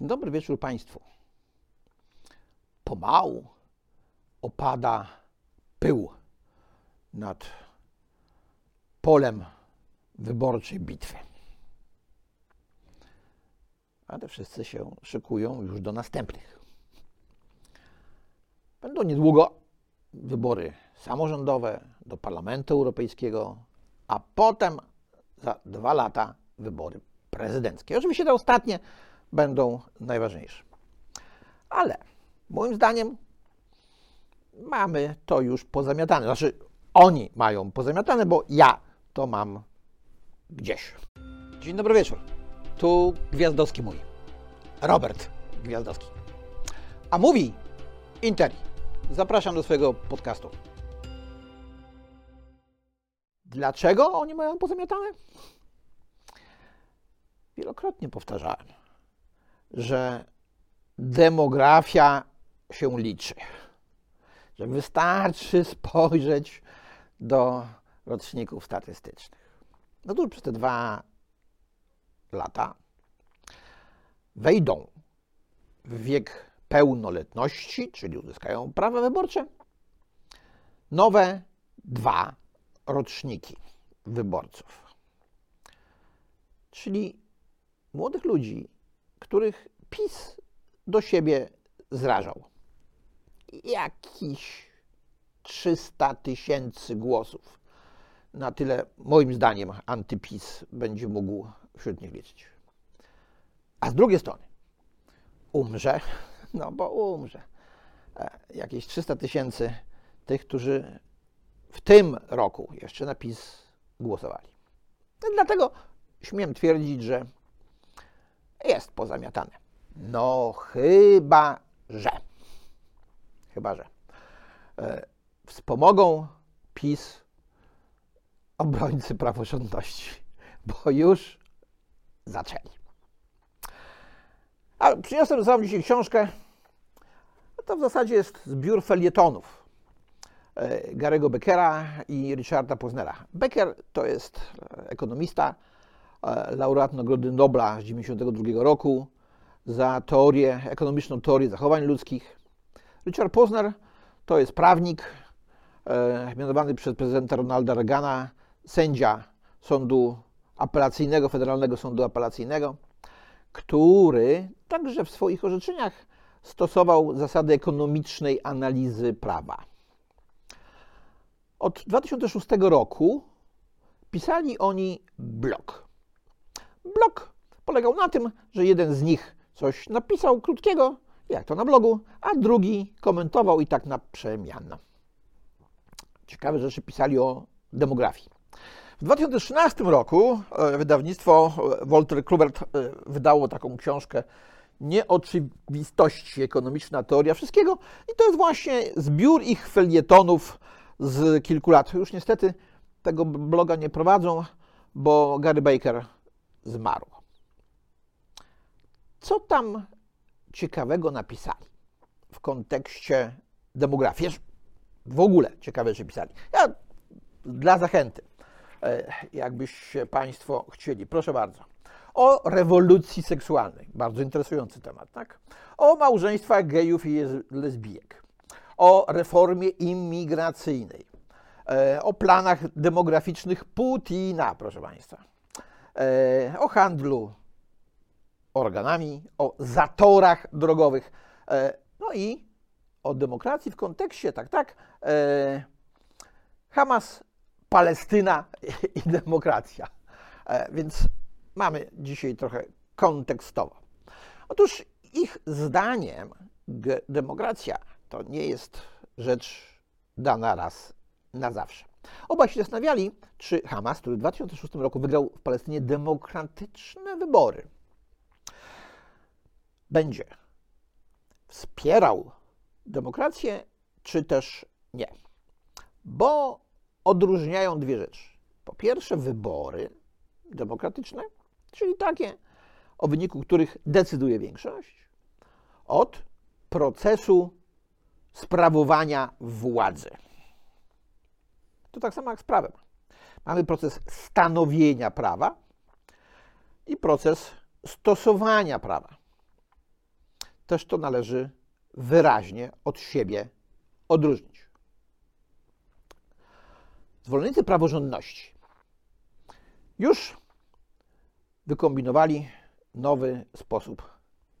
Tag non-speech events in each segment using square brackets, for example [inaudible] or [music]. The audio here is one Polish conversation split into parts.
Dobry wieczór Państwu. Pomału opada pył nad polem wyborczej bitwy. Ale wszyscy się szykują już do następnych. Będą niedługo wybory samorządowe do Parlamentu Europejskiego, a potem za dwa lata wybory prezydenckie. Oczywiście te ostatnie będą najważniejsze. Ale moim zdaniem mamy to już pozamiatane. Znaczy, oni mają pozamiatane, bo ja to mam gdzieś. Dzień dobry wieczór. Tu Gwiazdowski mój. Robert Gwiazdowski. A mówi Interi. Zapraszam do swojego podcastu. Dlaczego oni mają pozamiatane? Wielokrotnie powtarzałem, że demografia się liczy. Że wystarczy spojrzeć do roczników statystycznych. No to przez te dwa lata wejdą w wiek pełnoletności, czyli uzyskają prawa wyborcze, nowe dwa roczniki wyborców. Czyli młodych ludzi, których PiS do siebie zrażał. Jakiś 300 tysięcy głosów. Na tyle, moim zdaniem, antypis będzie mógł wśród nich liczyć. A z drugiej strony umrze, [laughs] no bo umrze, e, jakieś 300 tysięcy tych, którzy w tym roku jeszcze na PiS głosowali. Dlatego śmiem twierdzić, że jest pozamiatane. No chyba, że. Chyba, że. E, wspomogą PiS obrońcy praworządności, bo już zaczęli. A przyniosłem za wami dzisiaj książkę. To w zasadzie jest zbiór felietonów e, Garego Beckera i Richarda Posnera. Becker to jest ekonomista, e, laureat Nagrody Nobla z 1992 roku za teorię, ekonomiczną teorię zachowań ludzkich. Richard Posner to jest prawnik e, mianowany przez prezydenta Ronalda Reagana, sędzia Sądu Apelacyjnego, Federalnego Sądu Apelacyjnego, który także w swoich orzeczeniach stosował zasady ekonomicznej analizy prawa. Od 2006 roku pisali oni blog. Blog polegał na tym, że jeden z nich coś napisał krótkiego, jak to na blogu, a drugi komentował i tak na przemian. Ciekawe rzeczy pisali o demografii. W 2013 roku e, wydawnictwo e, Walter Klubert e, wydało taką książkę Nieoczywistości, ekonomiczna teoria wszystkiego i to jest właśnie zbiór ich felietonów z kilku lat. Już niestety tego bloga nie prowadzą, bo Gary Baker zmarł. Co tam ciekawego napisali w kontekście demografii? W ogóle ciekawe rzeczy pisali. Ja dla zachęty, e, jakbyście Państwo chcieli, proszę bardzo. O rewolucji seksualnej, bardzo interesujący temat, tak? O małżeństwach gejów i lesbijek, o reformie imigracyjnej, e, o planach demograficznych Putina, proszę Państwa, o handlu organami, o zatorach drogowych, no i o demokracji w kontekście, tak, tak, Hamas, Palestyna [laughs] i demokracja. E, więc mamy dzisiaj trochę kontekstowo. Otóż ich zdaniem demokracja to nie jest rzecz dana raz na zawsze. Obaj się zastanawiali, czy Hamas, który w 2006 roku wygrał w Palestynie demokratyczne wybory, będzie wspierał demokrację, czy też nie bo odróżniają dwie rzeczy. Po pierwsze, wybory demokratyczne, czyli takie, o wyniku których decyduje większość, od procesu sprawowania władzy. To tak samo jak z prawem. Mamy proces stanowienia prawa i proces stosowania prawa. też to należy wyraźnie od siebie odróżnić. Zwolennicy praworządności już wykombinowali nowy sposób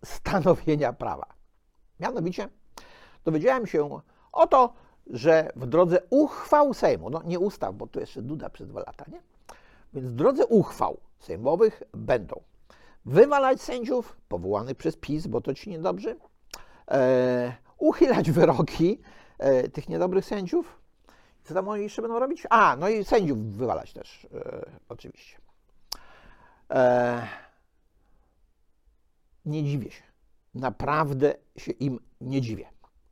stanowienia prawa. Mianowicie dowiedziałem się o to, że w drodze uchwał Sejmu, no nie ustaw, bo to jeszcze Duda przez dwa lata, nie? Więc w drodze uchwał sejmowych będą wywalać sędziów powołanych przez PiS, bo to ci niedobrzy, e, uchylać wyroki e, tych niedobrych sędziów. Co tam oni jeszcze będą robić? A, no i sędziów wywalać też, e, oczywiście. E, nie dziwię się. Naprawdę się im nie dziwię.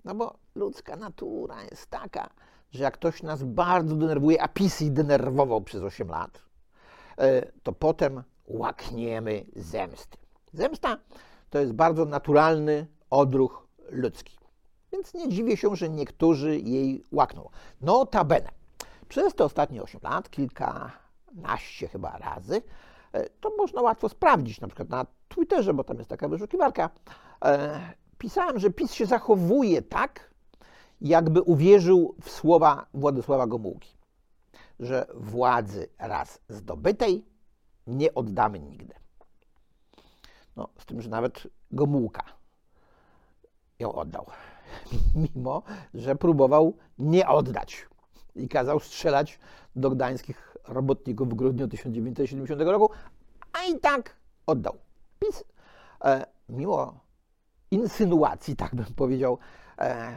No bo ludzka natura jest taka, że jak ktoś nas bardzo denerwuje, a PiS denerwował przez 8 lat, e, to potem łakniemy zemsty. Zemsta to jest bardzo naturalny odruch ludzki. Więc nie dziwię się, że niektórzy jej łakną. Notabene, przez te ostatnie 8 lat, kilkanaście chyba razy, e, to można łatwo sprawdzić, na przykład na Twitterze, bo tam jest taka wyszukiwarka, e, pisałem, że PiS się zachowuje tak, jakby uwierzył w słowa Władysława Gomułki, że władzy raz zdobytej nie oddamy nigdy. No, z tym, że nawet Gomułka ją oddał, [laughs] mimo że próbował nie oddać i kazał strzelać do gdańskich robotników w grudniu 1970 roku, a i tak oddał. PiS, e, mimo insynuacji, tak bym powiedział,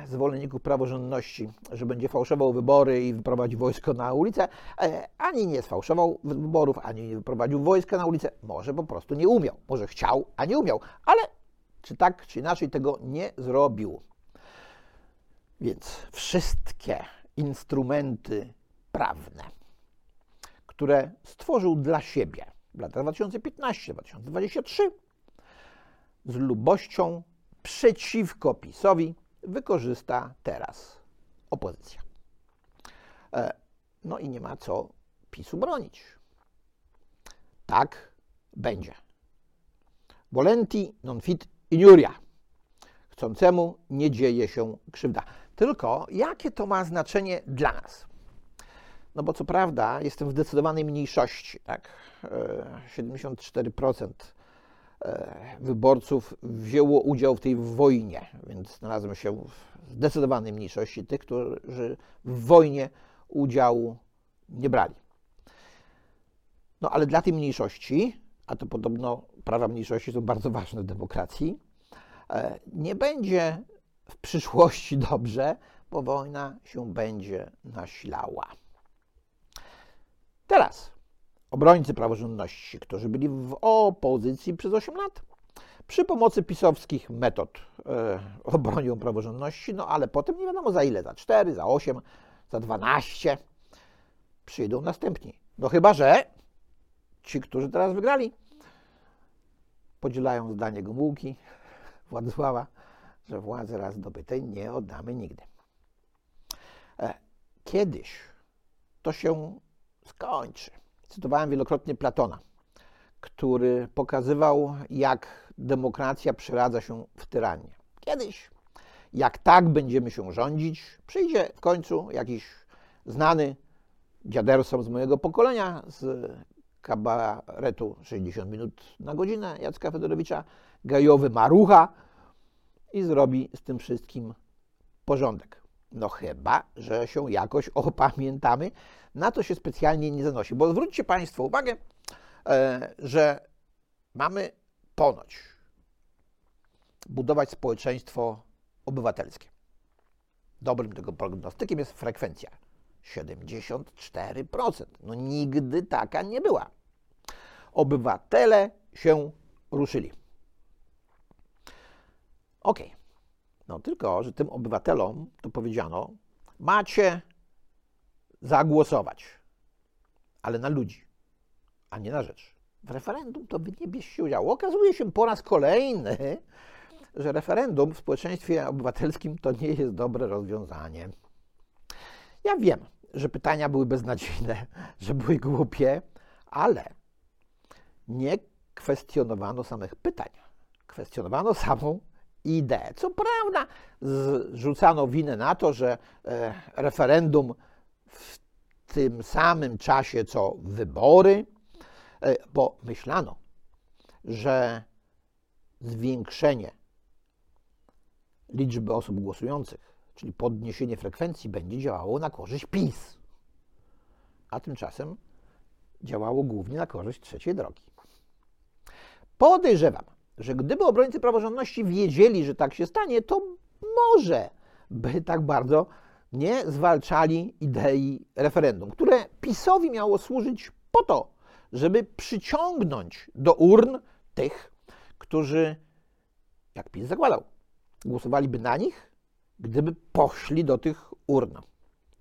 zwolenników praworządności, że będzie fałszował wybory i wyprowadził wojsko na ulicę, e, ani nie sfałszował wyborów, ani nie wyprowadził wojska na ulicę. Może po prostu nie umiał. Może chciał, a nie umiał. Ale czy tak, czy inaczej tego nie zrobił. Więc wszystkie instrumenty prawne, które stworzył dla siebie w latach 2015-2023, z lubością przeciwko PiSowi wykorzysta teraz opozycja. E, no i nie ma co PiSu bronić. Tak będzie. Volenti non fit injuria. Chcącemu nie dzieje się krzywda. Tylko jakie to ma znaczenie dla nas? No bo co prawda jestem w zdecydowanej mniejszości, tak? 74% e, wyborców wzięło udział w tej wojnie, więc znalazłem się w zdecydowanej mniejszości tych, którzy w wojnie udziału nie brali. No ale dla tej mniejszości, a to podobno prawa mniejszości są bardzo ważne w demokracji, e, nie będzie w przyszłości dobrze, bo wojna się będzie nasilała. Teraz obrońcy praworządności, którzy byli w opozycji przez 8 lat, przy pomocy pisowskich metod e, obronią praworządności, no ale potem nie wiadomo za ile, za 4, za 8, za 12 przyjdą następni. No chyba, że ci, którzy teraz wygrali, podzielają zdanie Gomułki, Władysława, że władzy raz zdobytej nie oddamy nigdy. E, kiedyś to się skończy. Cytowałem wielokrotnie Platona, który pokazywał, jak demokracja przeradza się w tyranię. Kiedyś, jak tak będziemy się rządzić, przyjdzie w końcu jakiś znany dziadersom z mojego pokolenia, z kabaretu 60 minut na godzinę Jacka Fedorowicza, gajowy marucha i zrobi z tym wszystkim porządek. No chyba, że się jakoś [laughs] opamiętamy. Na to się specjalnie nie zanosi. Bo zwróćcie Państwo uwagę, e, że mamy ponoć budować społeczeństwo obywatelskie. Dobrym tego prognostykiem jest frekwencja 74%. No nigdy taka nie była. Obywatele się ruszyli. Okej. Okay. No tylko, że tym obywatelom to powiedziano, macie zagłosować, ale na ludzi, a nie na rzecz. W referendum to wy nie bierzcie udziału. Okazuje się po raz kolejny, że referendum w społeczeństwie obywatelskim to nie jest dobre rozwiązanie. Ja wiem, że pytania były beznadziejne, że były głupie, ale nie kwestionowano samych pytań. Kwestionowano samą ideę. Co prawda, zrzucano winę na to, że e, referendum w tym samym czasie co wybory, e, bo myślano, że zwiększenie liczby osób głosujących, czyli podniesienie frekwencji, będzie działało na korzyść PiS. A tymczasem działało głównie na korzyść trzeciej drogi. Podejrzewam, że gdyby obrońcy praworządności wiedzieli, że tak się stanie, to może by tak bardzo nie zwalczali idei referendum, które PiSowi miało służyć po to, żeby przyciągnąć do urn tych, którzy, jak PiS zakładał, głosowaliby na nich, gdyby poszli do tych urn.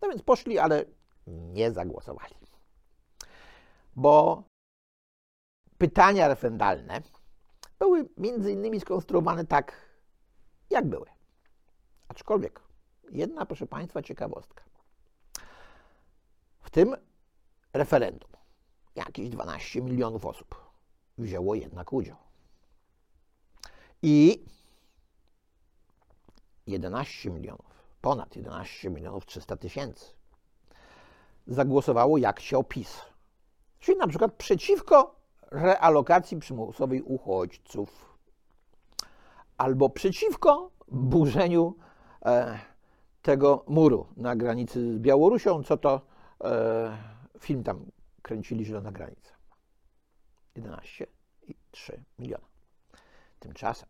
No więc poszli, ale nie zagłosowali. Bo pytania referendalne były między innymi skonstruowane tak, jak były. Aczkolwiek jedna, proszę Państwa, ciekawostka. W tym referendum jakieś 12 milionów osób wzięło jednak udział. I 11 milionów, ponad 11 milionów 300 tysięcy zagłosowało jak się opis. Czyli na przykład przeciwko realokacji przymusowej uchodźców albo przeciwko burzeniu e, tego muru na granicy z Białorusią, co to e, film tam kręcili Zielona Granica. 11,3 miliona. Tymczasem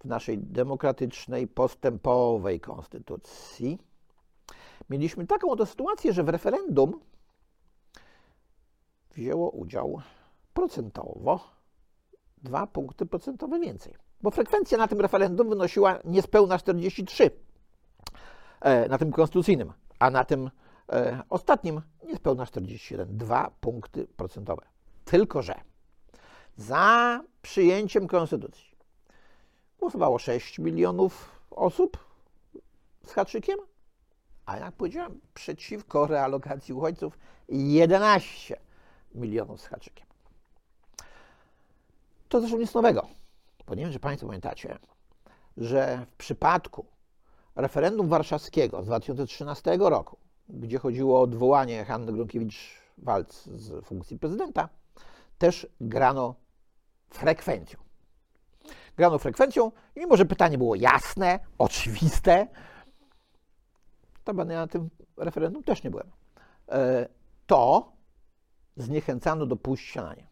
w naszej demokratycznej, postępowej konstytucji mieliśmy taką oto sytuację, że w referendum wzięło udział procentowo dwa punkty procentowe więcej. Bo frekwencja na tym referendum wynosiła niespełna 43, e, na tym konstytucyjnym, a na tym e, ostatnim niespełna 47, dwa punkty procentowe. Tylko, że za przyjęciem konstytucji głosowało 6 milionów osób z haczykiem, a jak powiedziałem, przeciwko realokacji uchodźców 11 milionów z haczykiem. To zresztą nic nowego, bo nie wiem, czy Państwo pamiętacie, że w przypadku referendum warszawskiego z 2013 roku, gdzie chodziło o odwołanie Hanny Gronkiewicz-Walc z funkcji prezydenta, też grano frekwencją. Grano frekwencją i mimo, że pytanie było jasne, oczywiste, to na tym referendum też nie byłem, e, to zniechęcano do pójścia na nie.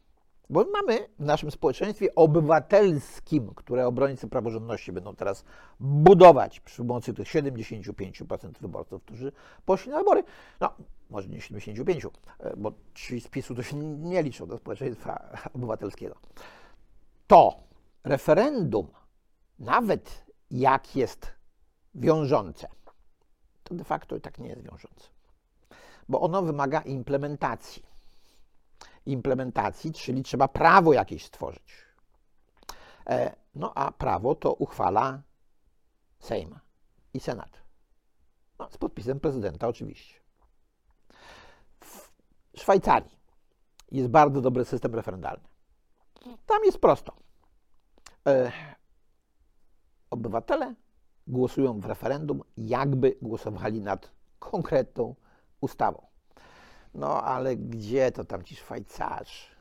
Bo mamy w naszym społeczeństwie obywatelskim, które obrońcy praworządności będą teraz budować przy pomocy tych 75% wyborców, którzy poszli na wybory. No, może nie 75, e, bo ci z PiSu to się nie liczą do społeczeństwa obywatelskiego. To referendum, nawet jak jest wiążące, to de facto i tak nie jest wiążące, bo ono wymaga implementacji implementacji, czyli trzeba prawo jakieś stworzyć. E, no a prawo to uchwala Sejm i Senat. No, z podpisem prezydenta oczywiście. W Szwajcarii jest bardzo dobry system referendalny. Tam jest prosto. E, obywatele głosują w referendum, jakby głosowali nad konkretną ustawą. No ale gdzie to tam ci Szwajcarzy?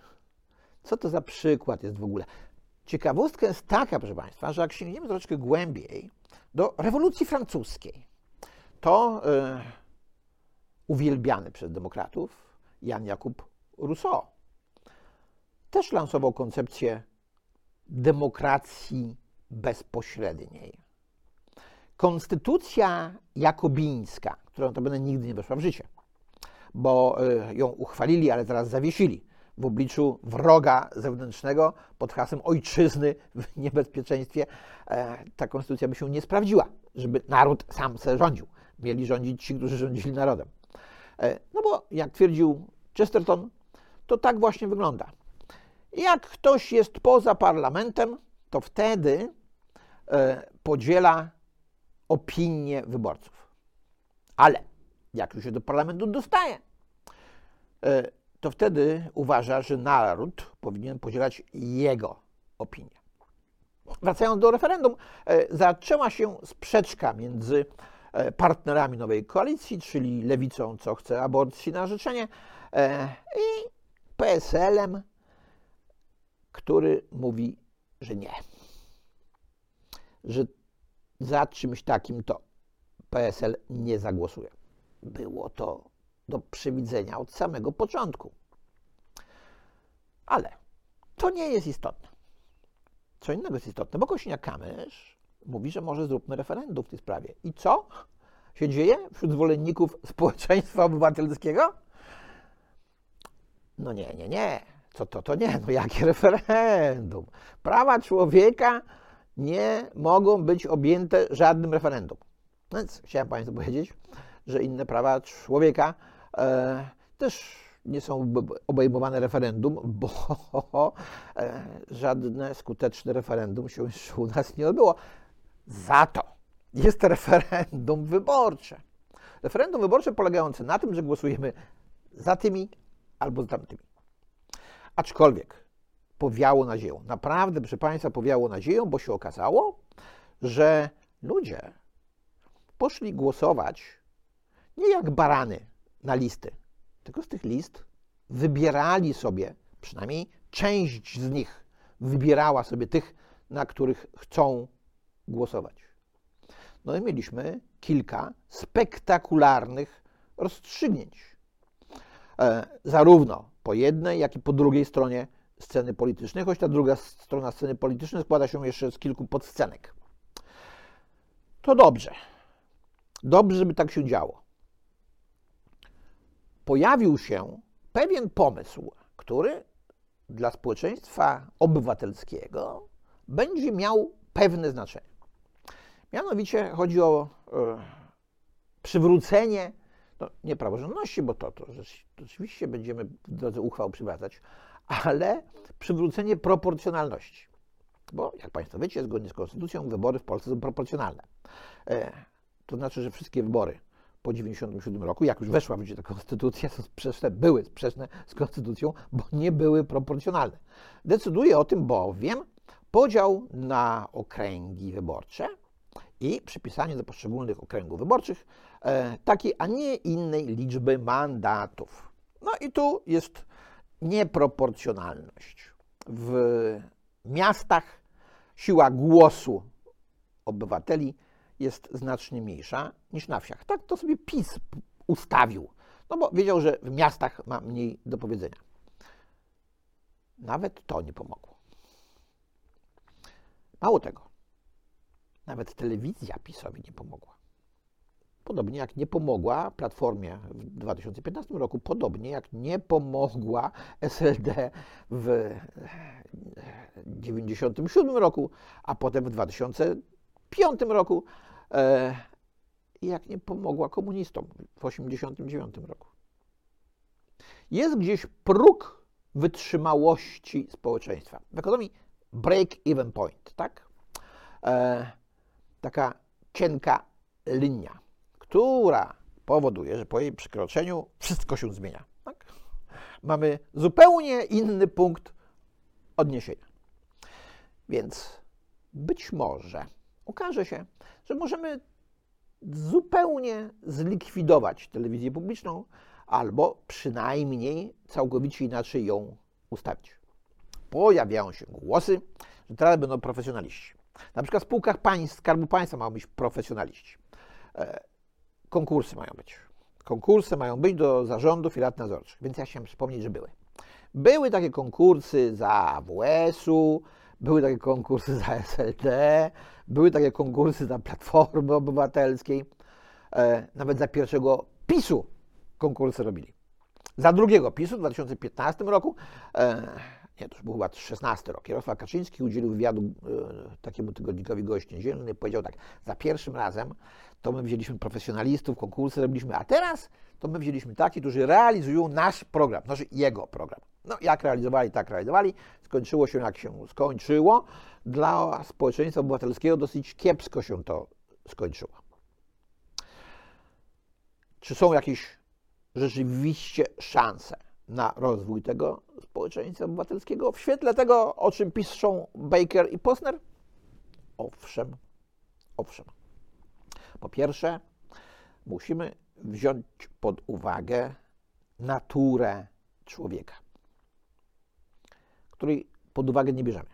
Co to za przykład jest w ogóle? Ciekawostka jest taka, proszę Państwa, że jak sięgniemy troszeczkę głębiej do rewolucji francuskiej, to yy, uwielbiany przez demokratów Jan Jakub Rousseau też lansował koncepcję demokracji bezpośredniej. Konstytucja jakobińska, która notabene nigdy nie weszła w życie, bo e, ją uchwalili, ale zaraz zawiesili w obliczu wroga zewnętrznego pod hasłem ojczyzny w [laughs] niebezpieczeństwie. E, ta konstytucja by się nie sprawdziła, żeby naród sam se rządził. Mieli rządzić ci, którzy rządzili narodem. E, no bo jak twierdził Chesterton, to tak właśnie wygląda. Jak ktoś jest poza parlamentem, to wtedy podziela opinię wyborców. Ale jak już się do parlamentu dostaje, e, to wtedy uważa, że naród powinien podzielać jego opinię. Wracając do referendum, e, zaczęła się sprzeczka między e, partnerami nowej koalicji, czyli lewicą, co chce aborcji na życzenie, i PSL-em, który mówi, że nie. Że za czymś takim to PSL nie zagłosuje. Było to do przewidzenia od samego początku. Ale to nie jest istotne. Co innego jest istotne, bo Kośniak-Kamysz mówi, że może zróbmy referendum w tej sprawie. I co się dzieje wśród zwolenników społeczeństwa obywatelskiego? No nie, nie, nie. Co to, to nie. No jakie referendum? Prawa człowieka nie mogą być objęte żadnym referendum. Więc chciałem Państwu powiedzieć, że inne prawa człowieka e, też nie są obejmowane referendum, bo [laughs] e, żadne skuteczne referendum się u nas nie odbyło. Za to jest referendum wyborcze. Referendum wyborcze polegające na tym, że głosujemy za tymi albo za tamtymi. Aczkolwiek powiało nadzieją. Naprawdę, proszę Państwa, powiało nadzieją, bo się okazało, że ludzie poszli głosować nie jak barany na listy, tylko z tych list wybierali sobie, przynajmniej część z nich wybierała sobie tych, na których chcą głosować. No i mieliśmy kilka spektakularnych rozstrzygnięć. E, zarówno po jednej, jak i po drugiej stronie sceny politycznej, choć ta druga strona sceny politycznej składa się jeszcze z kilku podscenek. To dobrze. Dobrze, żeby tak się działo. Pojawił się pewien pomysł, który dla społeczeństwa obywatelskiego będzie miał pewne znaczenie. Mianowicie chodzi o e, przywrócenie, no nie praworządności, bo to, to, to rzeczywiście będziemy w drodze uchwał przywracać, ale przywrócenie proporcjonalności. Bo, jak Państwo wiecie, zgodnie z konstytucją wybory w Polsce są proporcjonalne. E, to znaczy, że wszystkie wybory po 1997 roku, jak już weszła w życie ta konstytucja, są sprzeczne, były sprzeczne z konstytucją, bo nie były proporcjonalne. Decyduje o tym bowiem podział na okręgi wyborcze i przypisanie do poszczególnych okręgów wyborczych e, takiej, a nie innej liczby mandatów. No i tu jest nieproporcjonalność. W miastach siła głosu obywateli jest znacznie mniejsza niż na wsiach. Tak to sobie PiS ustawił, no bo wiedział, że w miastach ma mniej do powiedzenia. Nawet to nie pomogło. Mało tego, nawet telewizja PiSowi nie pomogła. Podobnie jak nie pomogła Platformie w 2015 roku, podobnie jak nie pomogła SLD w 1997 roku, a potem w 2005 roku, jak nie pomogła komunistom w 1989 roku. Jest gdzieś próg wytrzymałości społeczeństwa. W ekonomii break-even point, tak? E, taka cienka linia, która powoduje, że po jej przekroczeniu wszystko się zmienia. Tak? Mamy zupełnie inny punkt odniesienia. Więc być może okaże się, że możemy zupełnie zlikwidować telewizję publiczną, albo przynajmniej całkowicie inaczej ją ustawić. Pojawiają się głosy, że teraz będą profesjonaliści. Na przykład w spółkach państw, Skarbu Państwa mają być profesjonaliści. E, konkursy mają być. Konkursy mają być do zarządów i rad nadzorczych. Więc ja chciałem przypomnieć, że były. Były takie konkursy za AWS-u, były takie konkursy za SLD, były takie konkursy za Platformy Obywatelskiej, e, nawet za pierwszego PiSu konkursy robili. Za drugiego PiSu w 2015 roku e, nie, to już był chyba 16 rok. Jarosław Kaczyński udzielił wywiadu e, takiemu tygodnikowi Gość Niedzielny. Powiedział tak, za pierwszym razem to my wzięliśmy profesjonalistów, konkursy robiliśmy, a teraz to my wzięliśmy takich, którzy realizują nasz program, znaczy jego program. No jak realizowali, tak realizowali. Skończyło się jak się skończyło. Dla społeczeństwa obywatelskiego dosyć kiepsko się to skończyło. Czy są jakieś rzeczywiście szanse na rozwój tego społeczeństwa obywatelskiego w świetle tego, o czym piszą Baker i Posner? Owszem, owszem. Po pierwsze, musimy wziąć pod uwagę naturę człowieka, której pod uwagę nie bierzemy.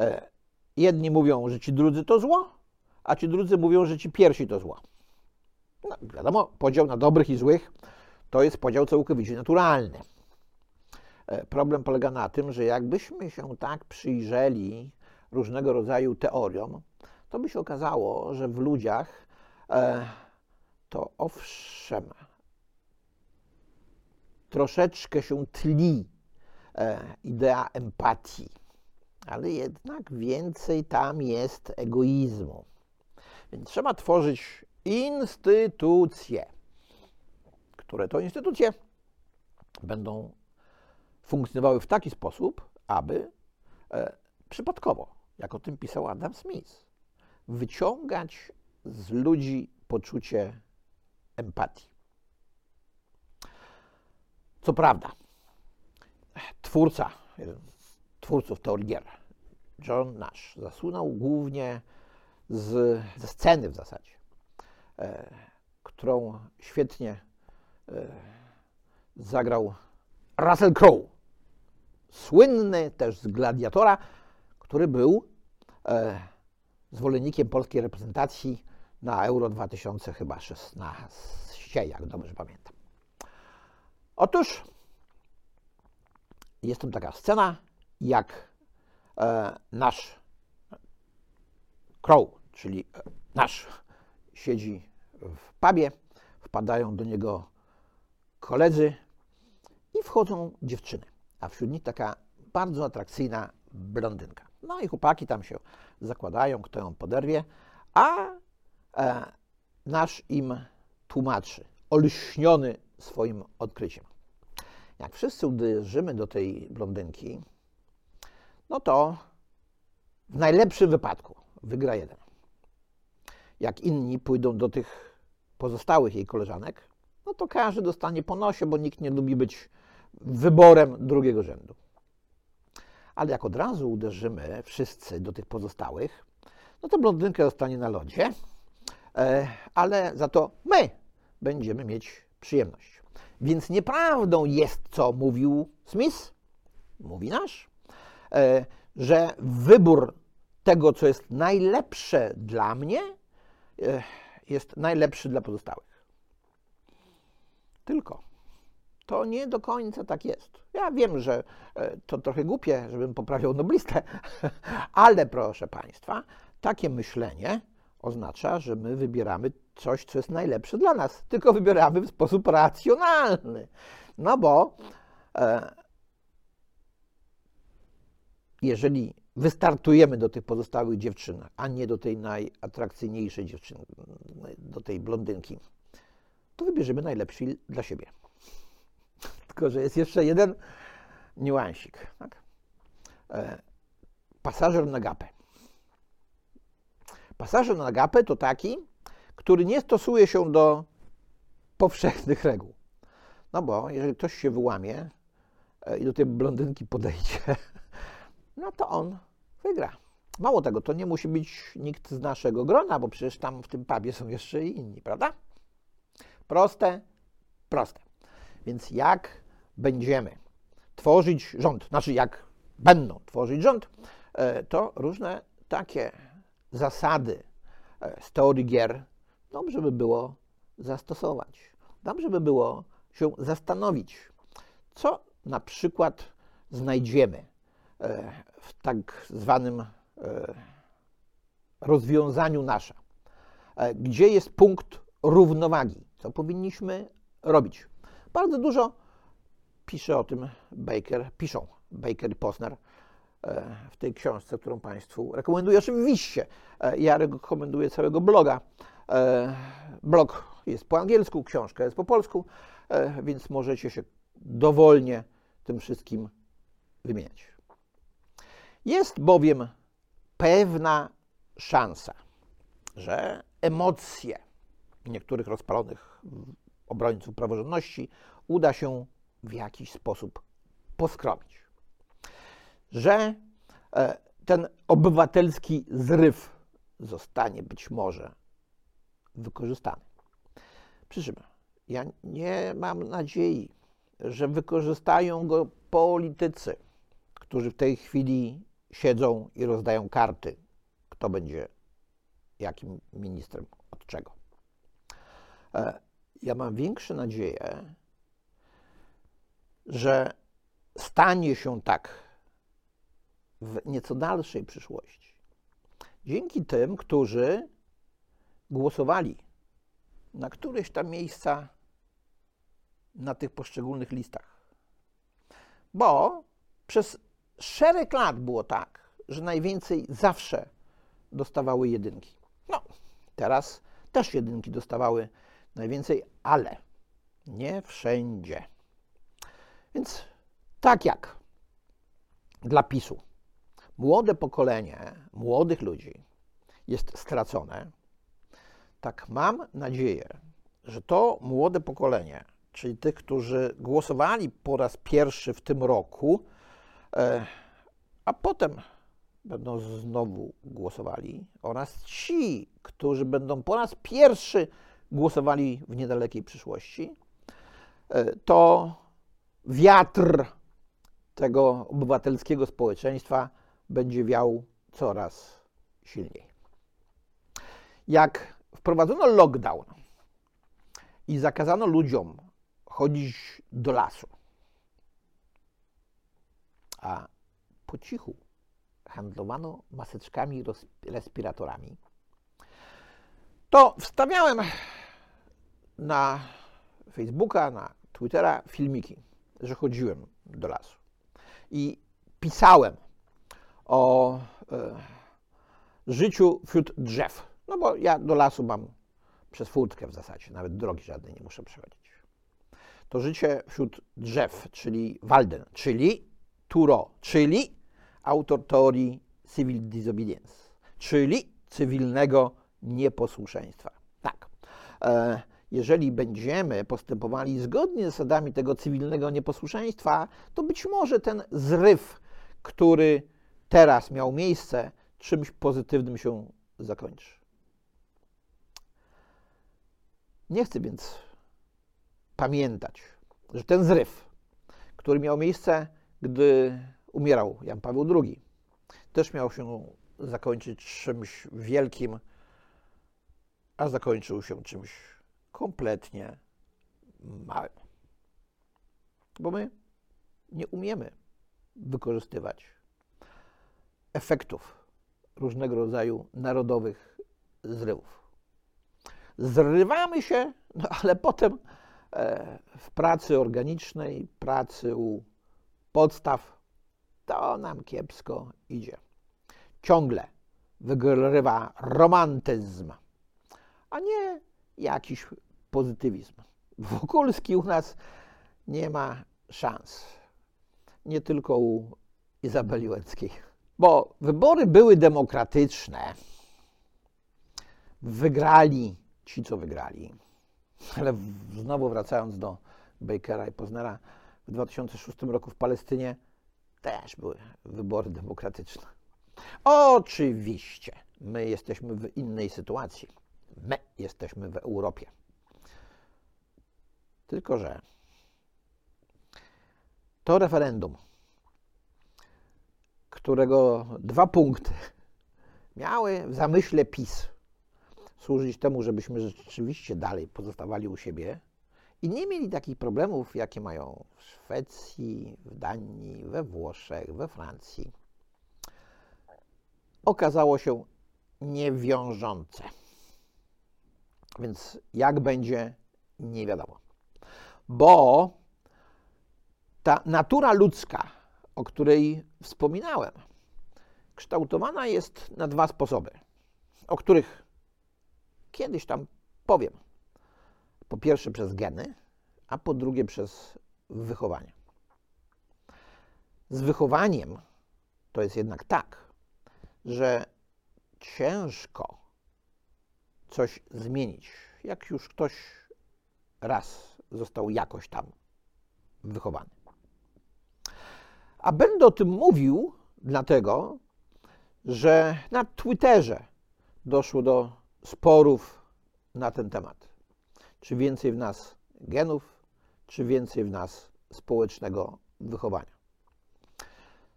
E, jedni mówią, że ci drudzy to zło, a ci drudzy mówią, że ci pierwsi to zło. No, wiadomo, podział na dobrych i złych to jest podział całkowicie naturalny. E, problem polega na tym, że jakbyśmy się tak przyjrzeli różnego rodzaju teoriom, to by się okazało, że w ludziach e, to owszem, troszeczkę się tli e, idea empatii, ale jednak więcej tam jest egoizmu. Więc trzeba tworzyć instytucje, które to instytucje będą funkcjonowały w taki sposób, aby e, przypadkowo, jak o tym pisał Adam Smith, wyciągać z ludzi poczucie empatii. Co prawda, twórca, twórców teorii gier, John Nash, zasłynął głównie z, ze sceny w zasadzie, e, którą świetnie zagrał Russell Crowe, słynny też z Gladiatora, który był e, zwolennikiem polskiej reprezentacji na Euro 2016, jak dobrze pamiętam. Otóż jest tam taka scena, jak e, nasz Crow, czyli e, nasz, siedzi w pubie, wpadają do niego koledzy i wchodzą dziewczyny, a wśród nich taka bardzo atrakcyjna blondynka. No i chłopaki tam się zakładają, kto ją poderwie, a e, nasz im tłumaczy, olśniony swoim odkryciem. Jak wszyscy uderzymy do tej blondynki, no to w najlepszym wypadku wygra jeden. Jak inni pójdą do tych pozostałych jej koleżanek, no to każdy dostanie po nosie, bo nikt nie lubi być wyborem drugiego rzędu. Ale jak od razu uderzymy wszyscy do tych pozostałych, no to blondynka zostanie na lodzie, e, ale za to my będziemy mieć przyjemność. Więc nieprawdą jest, co mówił Smith, mówi nasz, e, że wybór tego, co jest najlepsze dla mnie, e, jest najlepszy dla pozostałych. Tylko to nie do końca tak jest. Ja wiem, że e, to trochę głupie, żebym poprawiał noblistę, [laughs] ale proszę Państwa, takie myślenie oznacza, że my wybieramy coś, co jest najlepsze dla nas, tylko wybieramy w sposób racjonalny. No bo e, jeżeli wystartujemy do tych pozostałych dziewczyn, a nie do tej najatrakcyjniejszej dziewczyny, do tej blondynki, to wybierzemy najlepszy dla siebie. [laughs] Tylko, że jest jeszcze jeden niuansik. Tak? E, pasażer na gapę. Pasażer na gapę to taki, który nie stosuje się do powszechnych reguł. No bo jeżeli ktoś się wyłamie e, i do tej blondynki podejdzie, [laughs] no to on wygra. Mało tego, to nie musi być nikt z naszego grona, bo przecież tam w tym pubie są jeszcze inni, prawda? Proste, proste. Więc jak będziemy tworzyć rząd, znaczy jak będą tworzyć rząd, e, to różne takie zasady e, z teorii gier dobrze by było zastosować. Dobrze by było się zastanowić, co na przykład znajdziemy e, w tak zwanym rozwiązaniu nasza. Gdzie jest punkt równowagi? Co powinniśmy robić? Bardzo dużo pisze o tym Baker, piszą Baker i Posner e, w tej książce, którą Państwu rekomenduję. Oczywiście e, ja rekomenduję całego bloga. E, blog jest po angielsku, książka jest po polsku, więc możecie się dowolnie tym wszystkim wymieniać. Jest bowiem pewna szansa, że emocje niektórych rozpalonych obrońców praworządności uda się w jakiś sposób poskromić. Że e, ten obywatelski zryw zostanie być może wykorzystany. Przy ja nie mam nadziei, że wykorzystają go politycy, którzy w tej chwili siedzą i rozdają karty, kto będzie jakim ministrem od czego. E, ja mam większe nadzieję, że stanie się tak w nieco dalszej przyszłości. Dzięki tym, którzy głosowali na któreś tam miejsca na tych poszczególnych listach. Bo przez szereg lat było tak, że najwięcej zawsze dostawały jedynki. No, teraz też jedynki dostawały najwięcej, ale nie wszędzie. Więc tak jak dla PiSu młode pokolenie młodych ludzi jest stracone, tak mam nadzieję, że to młode pokolenie, czyli tych, którzy głosowali po raz pierwszy w tym roku, e, a potem będą znowu głosowali, oraz ci, którzy będą po raz pierwszy głosowali w niedalekiej przyszłości, e, to wiatr tego obywatelskiego społeczeństwa będzie wiał coraz silniej. Jak wprowadzono lockdown i zakazano ludziom chodzić do lasu, a po cichu handlowano maseczkami respiratorami, to wstawiałem na Facebooka, na Twittera filmiki, że chodziłem do lasu i pisałem o e, życiu wśród drzew. No bo ja do lasu mam przez furtkę w zasadzie, nawet drogi żadnej nie muszę przechodzić. To życie wśród drzew, czyli Walden, czyli Turo, czyli autor teorii civil disobedience, czyli cywilnego nieposłuszeństwa. Tak. E, jeżeli będziemy postępowali zgodnie z zasadami tego cywilnego nieposłuszeństwa, to być może ten zryw, który teraz miał miejsce, czymś pozytywnym się zakończy. Nie chcę więc pamiętać, że ten zryw, który miał miejsce, gdy umierał Jan Paweł II, też miał się zakończyć czymś wielkim, a zakończył się czymś kompletnie małym. Bo my nie umiemy wykorzystywać efektów różnego rodzaju narodowych zrywów. Zrywamy się, no ale potem e, w pracy organicznej, pracy u podstaw, to nam kiepsko idzie. Ciągle wygrywa romantyzm, a nie jakiś pozytywizm. Wokulski u nas nie ma szans. Nie tylko u Izabeli Łęckiej. Bo wybory były demokratyczne. Wygrali ci, co wygrali. Ale znowu wracając do Bakera i Poznera, w 2006 roku w Palestynie też były wybory demokratyczne. Oczywiście, my jesteśmy w innej sytuacji. My jesteśmy w Europie. Tylko, że to referendum którego dwa punkty miały w zamyśle PiS służyć temu, żebyśmy rzeczywiście dalej pozostawali u siebie i nie mieli takich problemów, jakie mają w Szwecji, w Danii, we Włoszech, we Francji. Okazało się niewiążące. Więc jak będzie, nie wiadomo. Bo ta natura ludzka, o której wspominałem, kształtowana jest na dwa sposoby, o których kiedyś tam powiem. Po pierwsze przez geny, a po drugie przez wychowanie. Z wychowaniem to jest jednak tak, że ciężko coś zmienić, jak już ktoś raz został jakoś tam wychowany. A będę o tym mówił dlatego, że na Twitterze doszło do sporów na ten temat. Czy więcej w nas genów, czy więcej w nas społecznego wychowania.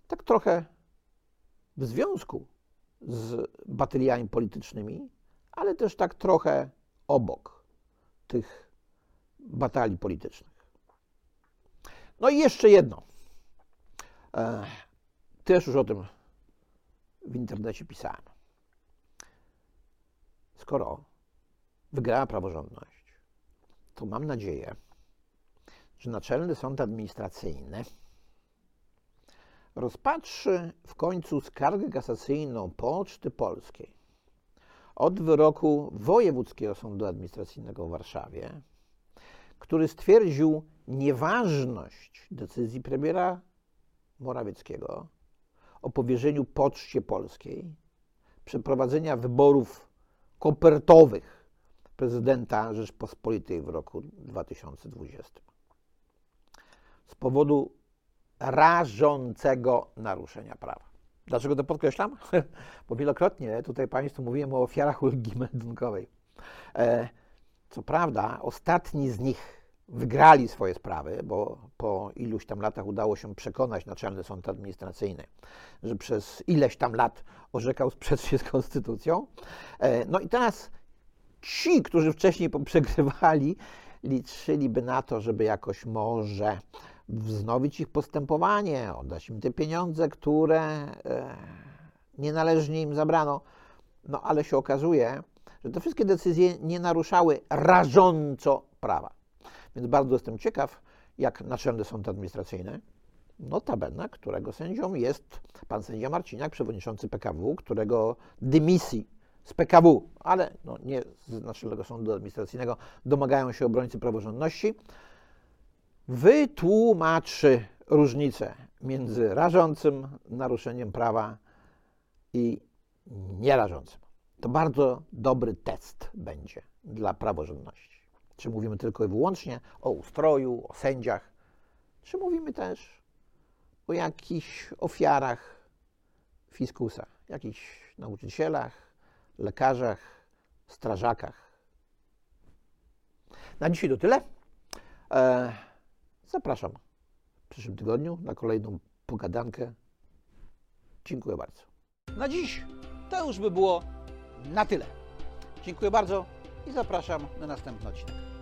Tak trochę w związku z bateriami politycznymi, ale też tak trochę obok tych batalii politycznych. No i jeszcze jedno. E, też już o tym w internecie pisałem. Skoro wygrała praworządność, to mam nadzieję, że Naczelny Sąd Administracyjny rozpatrzy w końcu skargę kasacyjną Poczty Polskiej od wyroku Wojewódzkiego Sądu Administracyjnego w Warszawie, który stwierdził nieważność decyzji premiera Morawieckiego o powierzeniu Poczcie Polskiej przeprowadzenia wyborów kopertowych prezydenta Rzeczpospolitej w roku 2020 z powodu rażącego naruszenia prawa. Dlaczego to podkreślam? [laughs] Bo wielokrotnie tutaj Państwu mówiłem o ofiarach ulgi meldunkowej. E, co prawda, ostatni z nich wygrali swoje sprawy, bo po iluś tam latach udało się przekonać Naczelny Sąd Administracyjny, że przez ileś tam lat orzekał sprzecznie z konstytucją. E, no i teraz ci, którzy wcześniej [laughs] przegrywali, liczyliby na to, żeby jakoś może wznowić ich postępowanie, oddać im te pieniądze, które e, nienależnie im zabrano. No ale się okazuje, że te wszystkie decyzje nie naruszały rażąco prawa. Więc bardzo jestem ciekaw, jak Naczelny Sąd Administracyjny, notabene, którego sędzią jest pan sędzia Marciniak, przewodniczący PKW, którego dymisji z PKW, ale no nie z Naczelnego Sądu Administracyjnego, domagają się obrońcy praworządności, wytłumaczy różnicę między rażącym naruszeniem prawa i nierażącym. To bardzo dobry test będzie dla praworządności. Czy mówimy tylko i wyłącznie o ustroju, o sędziach, czy mówimy też o jakichś ofiarach fiskusa, jakichś nauczycielach, lekarzach, strażakach. Na dzisiaj to tyle. Zapraszam w przyszłym tygodniu na kolejną pogadankę. Dziękuję bardzo. Na dziś to już by było na tyle. Dziękuję bardzo i zapraszam na następny odcinek.